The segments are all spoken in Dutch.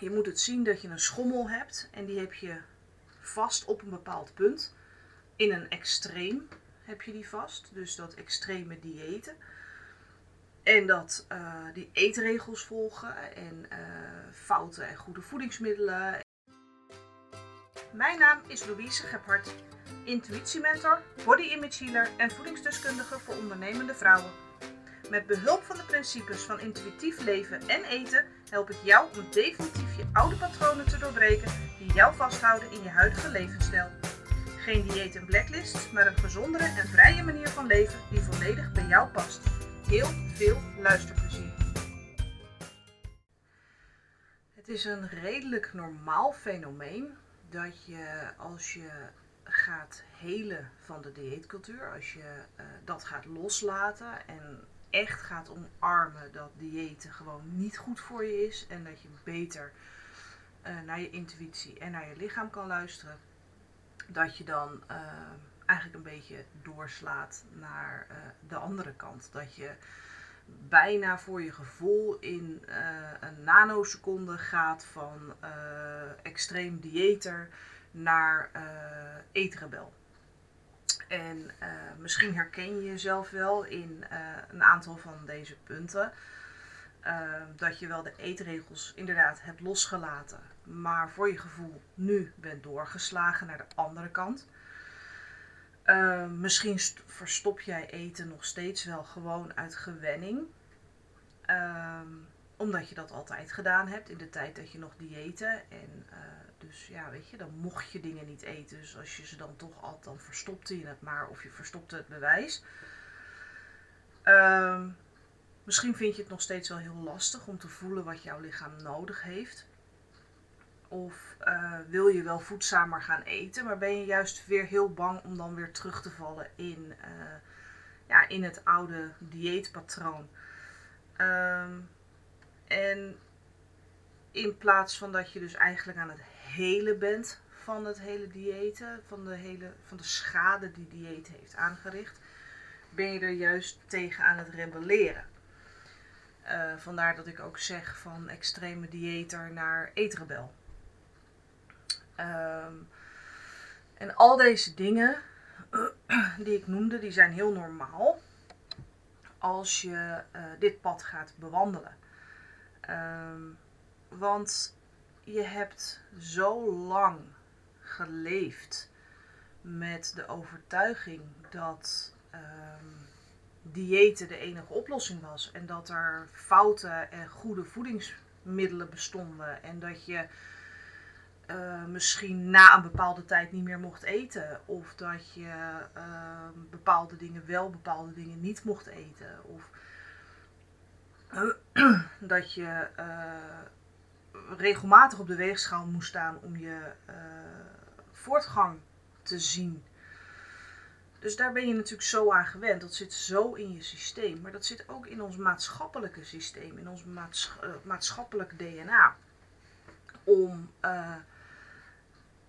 Je moet het zien dat je een schommel hebt en die heb je vast op een bepaald punt. In een extreem heb je die vast, dus dat extreme diëten. En dat uh, die eetregels volgen en uh, foute en goede voedingsmiddelen. Mijn naam is Louise Gebhardt, intuïtiementor, body image healer en voedingsdeskundige voor ondernemende vrouwen. Met behulp van de principes van intuïtief leven en eten help ik jou om definitief je oude patronen te doorbreken die jou vasthouden in je huidige levensstijl. Geen dieet en blacklist, maar een gezondere en vrije manier van leven die volledig bij jou past. Heel veel luisterplezier. Het is een redelijk normaal fenomeen dat je als je gaat helen van de dieetcultuur, als je uh, dat gaat loslaten en echt gaat omarmen dat diëten gewoon niet goed voor je is en dat je beter uh, naar je intuïtie en naar je lichaam kan luisteren, dat je dan uh, eigenlijk een beetje doorslaat naar uh, de andere kant. Dat je bijna voor je gevoel in een nanoseconde gaat van extreem dieeter naar eetrebel. En uh, misschien herken je jezelf wel in uh, een aantal van deze punten. Uh, dat je wel de eetregels inderdaad hebt losgelaten, maar voor je gevoel nu bent doorgeslagen naar de andere kant. misschien verstop jij eten nog steeds wel gewoon uit gewenning. omdat je dat altijd gedaan hebt in de tijd dat je nog diëten en dus ja, weet je, dan mocht je dingen niet eten. Dus als je ze dan toch al, dan verstopte je het maar of je verstopte het bewijs. Um, misschien vind je het nog steeds wel heel lastig om te voelen wat jouw lichaam nodig heeft. Of uh, wil je wel voedzamer gaan eten, maar ben je juist weer heel bang om dan weer terug te vallen in, uh, ja, in het oude dieetpatroon. Um, en in plaats van dat je dus eigenlijk aan het hele bent van het hele diëten, van de, hele, van de schade die dieet heeft aangericht, ben je er juist tegen aan het rebelleren. Uh, vandaar dat ik ook zeg van extreme dieter naar eetrebel. Um, en al deze dingen die ik noemde, die zijn heel normaal als je uh, dit pad gaat bewandelen. Um, want je hebt zo lang geleefd met de overtuiging dat um, diëten de enige oplossing was. En dat er foute en goede voedingsmiddelen bestonden. En dat je uh, misschien na een bepaalde tijd niet meer mocht eten. Of dat je uh, bepaalde dingen wel, bepaalde dingen niet mocht eten. Of dat je regelmatig op de weegschaal moest staan om je uh, voortgang te zien. Dus daar ben je natuurlijk zo aan gewend. Dat zit zo in je systeem. Maar dat zit ook in ons maatschappelijke systeem, in ons uh, maatschappelijk DNA. Om uh,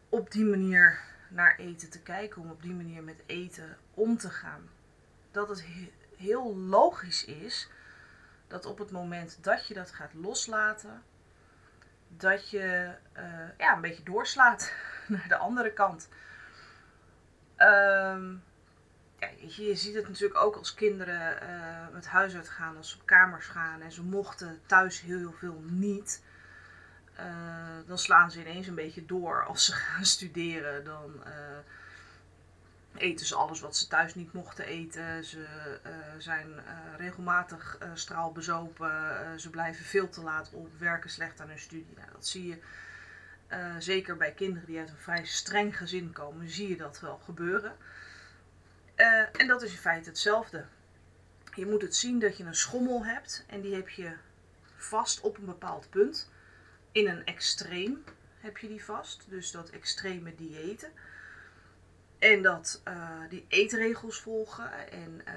op die manier naar eten te kijken, om op die manier met eten om te gaan. Dat het he heel logisch is dat op het moment dat je dat gaat loslaten, dat je uh, ja, een beetje doorslaat naar de andere kant. Ja, je, ziet het natuurlijk ook als kinderen uh, met huis uitgaan, als ze op kamers gaan en ze mochten thuis heel, veel niet. Uh, dan slaan ze ineens een beetje door als ze gaan studeren. Dan eten ze alles wat ze thuis niet mochten eten. Ze uh, zijn uh, regelmatig uh, straalbezopen. ze blijven veel te laat op, werken slecht aan hun studie. Nou, dat zie je zeker bij kinderen die uit een vrij streng gezin komen, zie je dat wel gebeuren. en dat is in feite hetzelfde. Je moet het zien dat je een schommel hebt en die heb je vast op een bepaald punt. In een extreem heb je die vast, dus dat extreme diëten. En dat uh, die eetregels volgen en uh,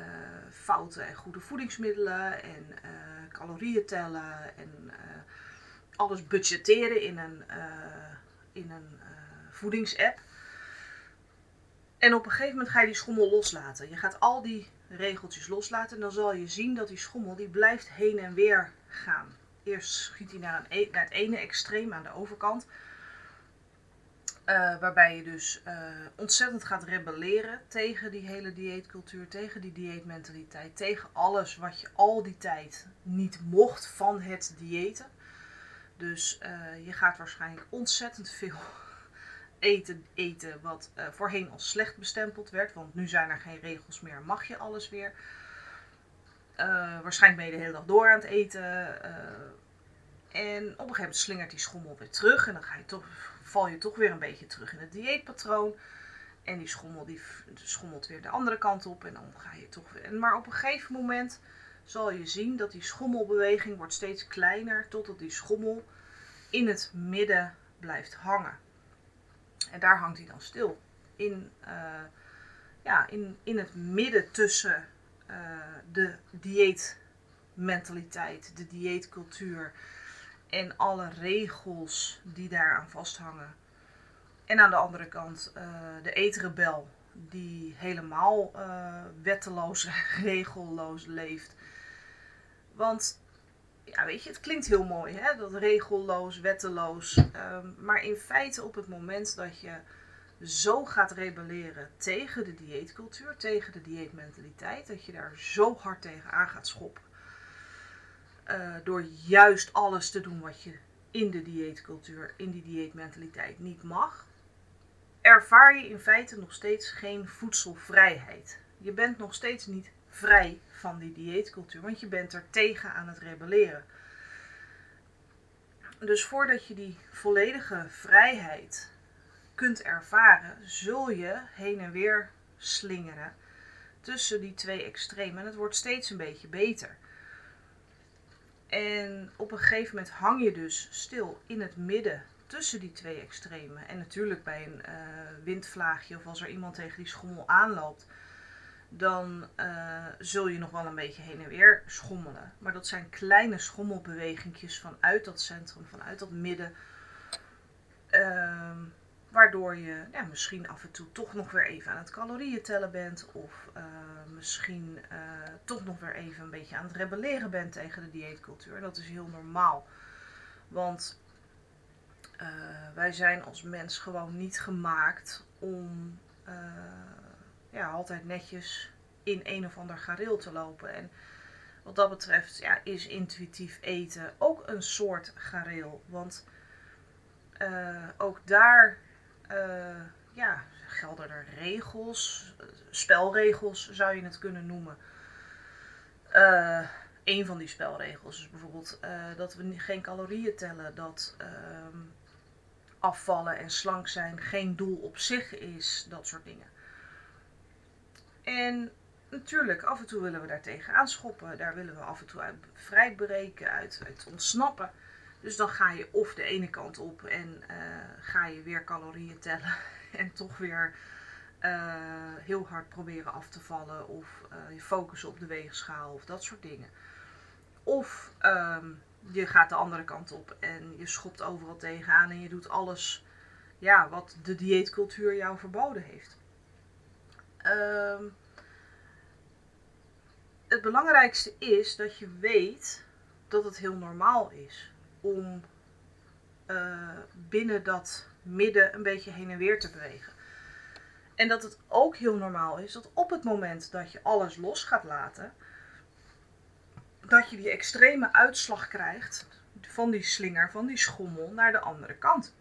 foute en goede voedingsmiddelen en uh, calorieën tellen en alles budgetteren in een, in een voedingsapp. En op een gegeven moment ga je die schommel loslaten. Je gaat al die regeltjes loslaten en dan zal je zien dat die schommel die blijft heen en weer gaan. eerst schiet hij naar, een, e- naar het ene extreem aan de overkant. Eh, waarbij je dus eh, ontzettend gaat rebelleren tegen die hele dieetcultuur, tegen die dieetmentaliteit, tegen alles wat je al die tijd niet mocht van het diëten. Dus eh, je gaat waarschijnlijk ontzettend veel eten, eten wat voorheen als slecht bestempeld werd, want nu zijn er geen regels meer, mag je alles weer. waarschijnlijk ben je de hele dag door aan het eten. En op een gegeven moment slingert die schommel weer terug en dan ga je toch val je toch weer een beetje terug in het dieetpatroon. En die schommel die schommelt weer de andere kant op. En dan ga je toch weer. Maar op een gegeven moment zal je zien dat die schommelbeweging wordt steeds kleiner. Totdat die schommel in het midden blijft hangen. En daar hangt hij dan stil. In, uh, ja, in, in het midden tussen uh, de dieetmentaliteit, de dieetcultuur en alle regels die daaraan vasthangen. En aan de andere kant uh, de eetrebel, die helemaal uh, wetteloos, regelloos leeft. Want, ja, weet je, het klinkt heel mooi, hè, dat regelloos, wetteloos. Um, maar in feite, op het moment dat je zo gaat rebelleren tegen de dieetcultuur, tegen de dieetmentaliteit, dat je daar zo hard tegen aan gaat schoppen uh, door juist alles te doen wat je in de dieetcultuur, in die dieetmentaliteit niet mag, ervaar je in feite nog steeds geen voedselvrijheid. Je bent nog steeds niet vrij van die dieetcultuur, want je bent er tegen aan het rebelleren. Dus voordat je die volledige vrijheid kunt ervaren, zul je heen en weer slingeren tussen die twee extremen. En het wordt steeds een beetje beter. En op een gegeven moment hang je dus stil in het midden tussen die twee extremen. En natuurlijk bij een uh, windvlaagje of als er iemand tegen die schommel aanloopt, dan uh, zul je nog wel een beetje heen en weer schommelen. Maar dat zijn kleine schommelbewegingjes vanuit dat centrum, vanuit dat midden. Waardoor je misschien af en toe toch nog weer even aan het calorieën tellen bent. Of uh, misschien uh, toch nog weer even een beetje aan het rebelleren bent tegen de dieetcultuur. Dat is heel normaal. Want uh, wij zijn als mens gewoon niet gemaakt om ja, altijd netjes in een of ander gareel te lopen. En wat dat betreft ja, is intuïtief eten ook een soort gareel. Want ook daar uh, ja, gelden er regels, spelregels zou je het kunnen noemen. Uh, een van die spelregels is bijvoorbeeld dat we geen calorieën tellen, dat uh, afvallen en slank zijn geen doel op zich is, dat soort dingen. En natuurlijk, af en toe willen we daar tegen aanschoppen, daar willen we af en toe uit vrijbreken, uit, uit ontsnappen. Dus dan ga je of de ene kant op en uh, ga je weer calorieën tellen en toch weer uh, heel hard proberen af te vallen of uh, je focussen op de weegschaal of dat soort dingen. Of um, je gaat de andere kant op en je schopt overal tegenaan en je doet alles ja, wat de dieetcultuur jou verboden heeft. Um, het belangrijkste is dat je weet dat het heel normaal is om uh, binnen dat midden een beetje heen en weer te bewegen. En dat het ook heel normaal is dat op het moment dat je alles los gaat laten, dat je die extreme uitslag krijgt van die slinger, van die schommel, naar de andere kant.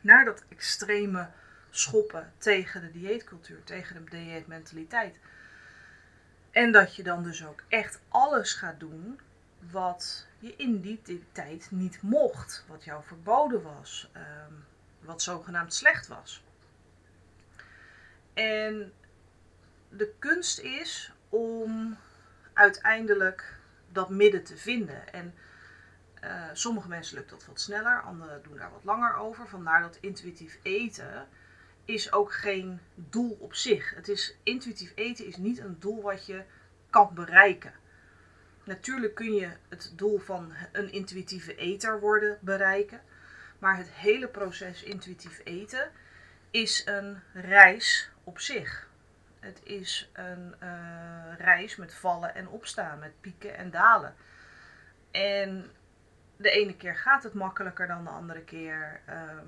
Naar dat extreme schoppen tegen de dieetcultuur, tegen de dieetmentaliteit. En dat je dan dus ook echt alles gaat doen wat je in die tijd niet mocht, wat jou verboden was, um, wat zogenaamd slecht was. En de kunst is om uiteindelijk dat midden te vinden. En uh, sommige mensen lukt dat wat sneller, anderen doen daar wat langer over. Vandaar dat intuïtief eten is ook geen doel op zich. Het is, intuïtief eten is niet een doel wat je kan bereiken. Natuurlijk kun je het doel van een intuïtieve eter worden bereiken. Maar het hele proces intuïtief eten is een reis op zich. Het is een uh, reis met vallen en opstaan, met pieken en dalen. En de ene keer gaat het makkelijker dan de andere keer. Ehm,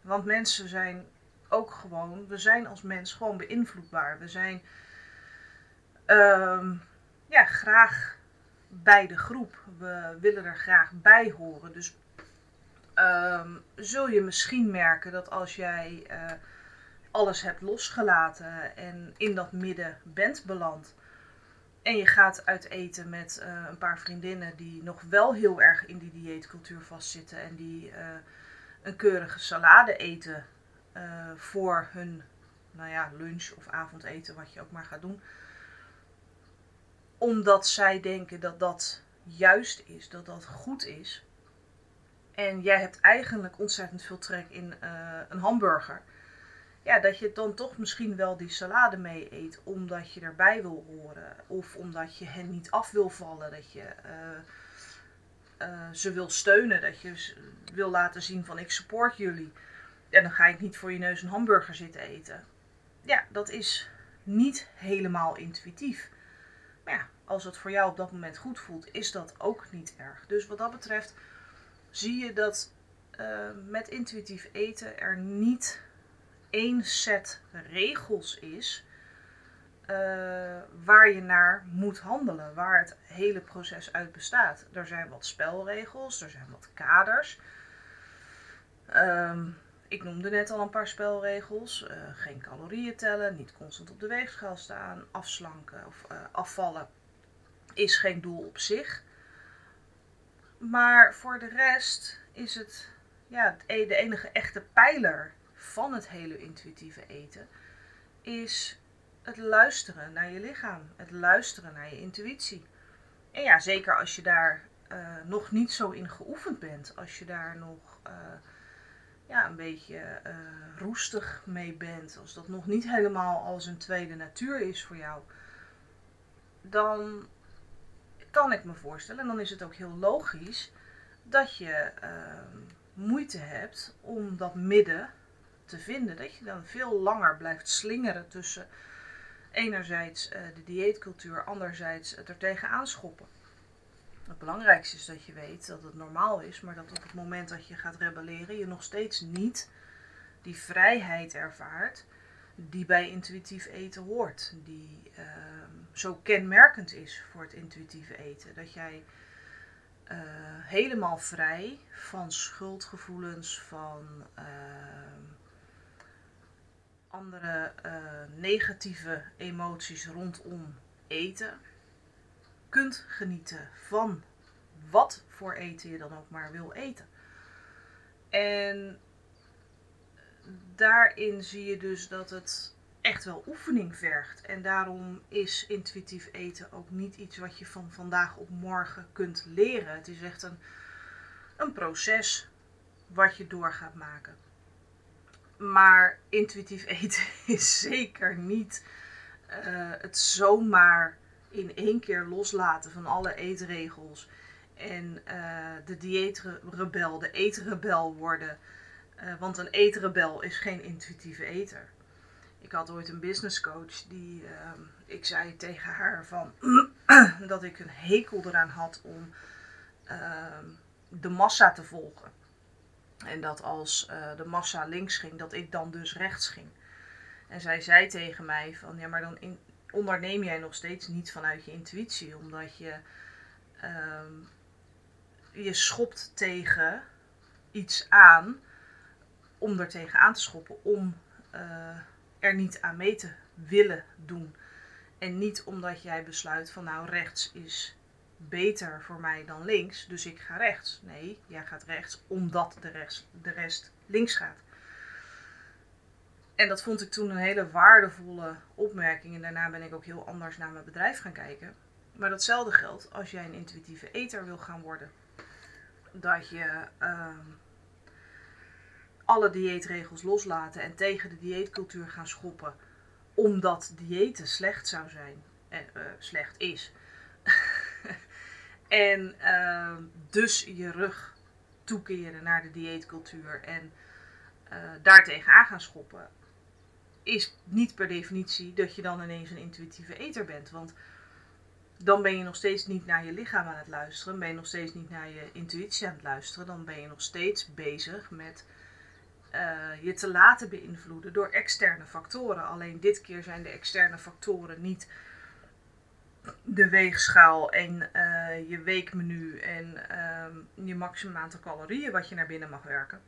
want mensen zijn ook gewoon, we zijn als mens gewoon beïnvloedbaar. We zijn ehm, ja, graag bij de groep. We willen er graag bij horen. Dus ehm, zul je misschien merken dat als jij eh, alles hebt losgelaten en in dat midden bent beland. En je gaat uit eten met eh, een paar vriendinnen die nog wel heel erg in die dieetcultuur vastzitten. En die eh, een keurige salade eten voor hun nou ja, lunch of avondeten, wat je ook maar gaat doen omdat zij denken dat dat juist is, dat dat goed is. En jij hebt eigenlijk ontzettend veel trek in uh, een hamburger. Ja, dat je dan toch misschien wel die salade mee eet omdat je erbij wil horen. Of omdat je hen niet af wil vallen. Dat je uh, uh, ze wil steunen. Dat je wil laten zien van ik support jullie. En dan ga ik niet voor je neus een hamburger zitten eten. Ja, dat is niet helemaal intuïtief. Maar ja, als het voor jou op dat moment goed voelt, is dat ook niet erg. Dus wat dat betreft zie je dat uh, met intuïtief eten er niet één set regels is uh, waar je naar moet handelen, waar het hele proces uit bestaat. Er zijn wat spelregels, er zijn wat kaders. Um, ik noemde net al een paar spelregels. Uh, geen calorieën tellen, niet constant op de weegschaal staan, afslanken of afvallen is geen doel op zich. Maar voor de rest is het ja, e-, de enige echte pijler van het hele intuïtieve eten. Is het luisteren naar je lichaam. Het luisteren naar je intuïtie. En ja, zeker als je daar uh, nog niet zo in geoefend bent. Als je daar nog ja, een beetje uh, roestig mee bent. Als dat nog niet helemaal als een tweede natuur is voor jou. Dan kan ik me voorstellen, en dan is het ook heel logisch, dat je uh, moeite hebt om dat midden te vinden. Dat je dan veel langer blijft slingeren tussen enerzijds uh, de dieetcultuur, anderzijds het er tegenaan schoppen. Het belangrijkste is dat je weet dat het normaal is, maar dat op het moment dat je gaat rebelleren, je nog steeds niet die vrijheid ervaart die bij intuïtief eten hoort. Die uh, zo kenmerkend is voor het intuïtieve eten. Dat jij uh, helemaal vrij van schuldgevoelens, van uh, andere uh, negatieve emoties rondom eten kunt genieten van wat voor eten je dan ook maar wil eten. En daarin zie je dus dat het echt wel oefening vergt. En daarom is intuïtief eten ook niet iets wat je van vandaag op morgen kunt leren. Het is echt een, een proces wat je door gaat maken. Maar intuïtief eten is zeker niet uh, het zomaar in één keer loslaten van alle eetregels. En uh, de dieetrebel, de eetrebel worden. Uh, want een eetrebel is geen intuïtieve eter. Ik had ooit een business coach die, uh, ik zei tegen haar van dat ik een hekel eraan had om uh, de massa te volgen. En dat als uh, de massa links ging, dat ik dan dus rechts ging. En zij zei tegen mij van ja, maar dan in, onderneem jij nog steeds niet vanuit je intuïtie, omdat je ehm, je schopt tegen iets aan om er tegen aan te schoppen, om uh, er niet aan mee te willen doen. En niet omdat jij besluit van nou rechts is beter voor mij dan links, dus ik ga rechts. Nee, jij gaat rechts omdat de rest, de rest links gaat. En dat vond ik toen een hele waardevolle opmerking. En daarna ben ik ook heel anders naar mijn bedrijf gaan kijken. Maar datzelfde geldt als jij een intuïtieve eter wil gaan worden. Dat je uh, alle dieetregels loslaten en tegen de dieetcultuur gaan schoppen, omdat diëten slecht zou zijn en uh, slecht is. en uh, dus je rug toekeren naar de dieetcultuur en uh, daartegen aan gaan schoppen, is niet per definitie dat je dan ineens een intuïtieve eter bent. Want dan ben je nog steeds niet naar je lichaam aan het luisteren, ben je nog steeds niet naar je intuïtie aan het luisteren, dan ben je nog steeds bezig met uh, je te laten beïnvloeden door externe factoren. Alleen dit keer zijn de externe factoren niet de weegschaal en uh, je weekmenu en uh, je maximum aantal calorieën wat je naar binnen mag werken.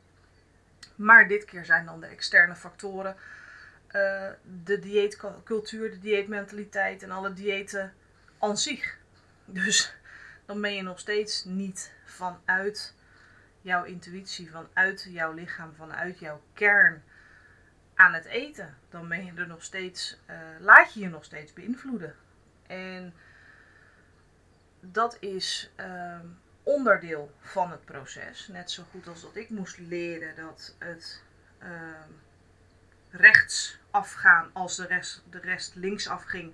Maar dit keer zijn dan de externe factoren uh, de dieetcultuur, de dieetmentaliteit en alle diëten aan zich. Dus dan ben je nog steeds niet vanuit jouw intuïtie, vanuit jouw lichaam, vanuit jouw kern aan het eten. Dan ben je er nog steeds, uh, laat je je nog steeds beïnvloeden. En dat is uh, onderdeel van het proces. Net zo goed als dat ik moest leren dat het uh, rechts afgaan als de rest, de rest links afging.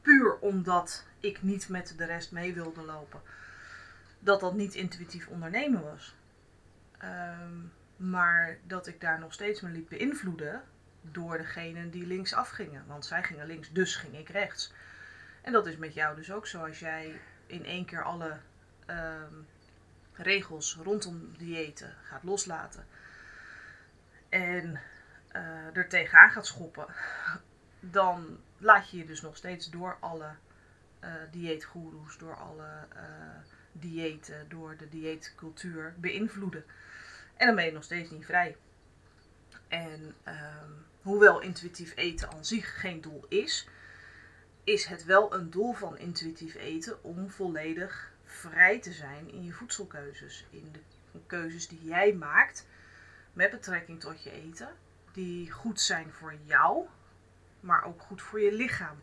Puur omdat ik niet met de rest mee wilde lopen. Dat dat niet intuïtief ondernemen was. Um, maar dat ik daar nog steeds me liet beïnvloeden door degenen die links afgingen. Want zij gingen links, dus ging ik rechts. En dat is met jou dus ook zo. Als jij in één keer alle um, regels rondom diëten gaat loslaten. En uh, er tegenaan gaat schoppen. Dan laat je je dus nog steeds door alle uh, dieetgoeroes, door alle uh, diëten, door de dieetcultuur beïnvloeden. En dan ben je nog steeds niet vrij. En um, hoewel intuïtief eten aan zich geen doel is, is het wel een doel van intuïtief eten om volledig vrij te zijn in je voedselkeuzes. In de keuzes die jij maakt met betrekking tot je eten, die goed zijn voor jou, maar ook goed voor je lichaam.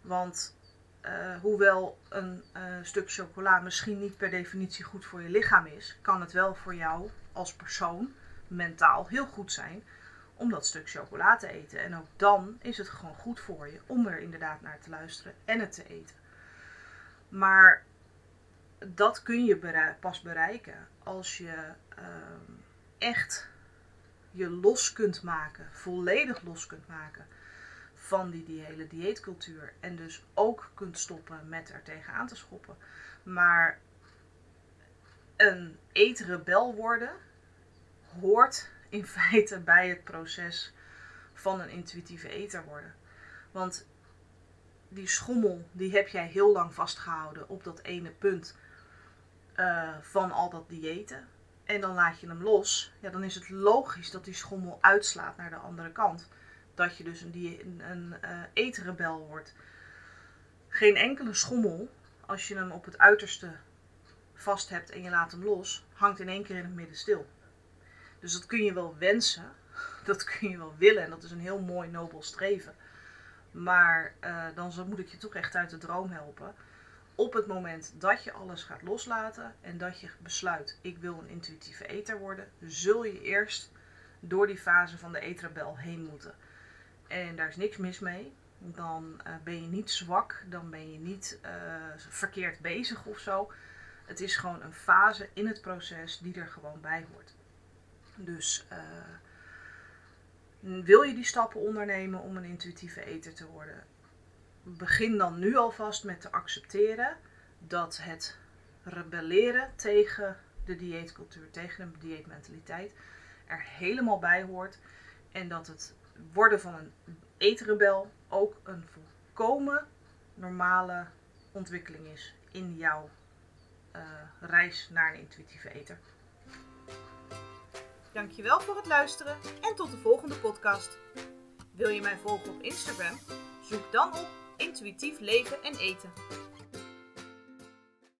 Want uh, hoewel een uh, stuk chocola misschien niet per definitie goed voor je lichaam is, kan het wel voor jou als persoon mentaal heel goed zijn om dat stuk chocola te eten. En ook dan is het gewoon goed voor je om er inderdaad naar te luisteren en het te eten. Maar dat kun je pas bereiken als je uh, echt je los kunt maken, volledig los kunt maken van die, hele dieetcultuur. En dus ook kunt stoppen met er tegenaan te schoppen. Maar een eetrebel worden hoort in feite bij het proces van een intuïtieve eter worden. Want die schommel, die heb jij heel lang vastgehouden op dat ene punt uh, van al dat diëten. En dan laat je hem los. Ja, dan is het logisch dat die schommel uitslaat naar de andere kant. Dat je dus een, een, een uh, eetrebel wordt. Geen enkele schommel, als je hem op het uiterste vast hebt en je laat hem los, hangt in één keer in het midden stil. Dus dat kun je wel wensen, dat kun je wel willen en dat is een heel mooi nobel streven. Maar uh, dan moet ik je toch echt uit de droom helpen. Op het moment dat je alles gaat loslaten en dat je besluit, ik wil een intuïtieve eter worden, zul je eerst door die fase van de eetrebel heen moeten. En daar is niks mis mee. Dan uh, ben je niet zwak, dan ben je niet uh, verkeerd bezig of zo. Het is gewoon een fase in het proces die er gewoon bij hoort. Dus uh, wil je die stappen ondernemen om een intuïtieve eter te worden? Begin dan nu alvast met te accepteren dat het rebelleren tegen de dieetcultuur, tegen de dieetmentaliteit er helemaal bij hoort. En dat het worden van een eetrebel ook een volkomen normale ontwikkeling is in jouw uh, reis naar een intuïtieve eter. Dankjewel voor het luisteren en tot de volgende podcast. Wil je mij volgen op Instagram? Zoek dan op intuïtief leven en eten.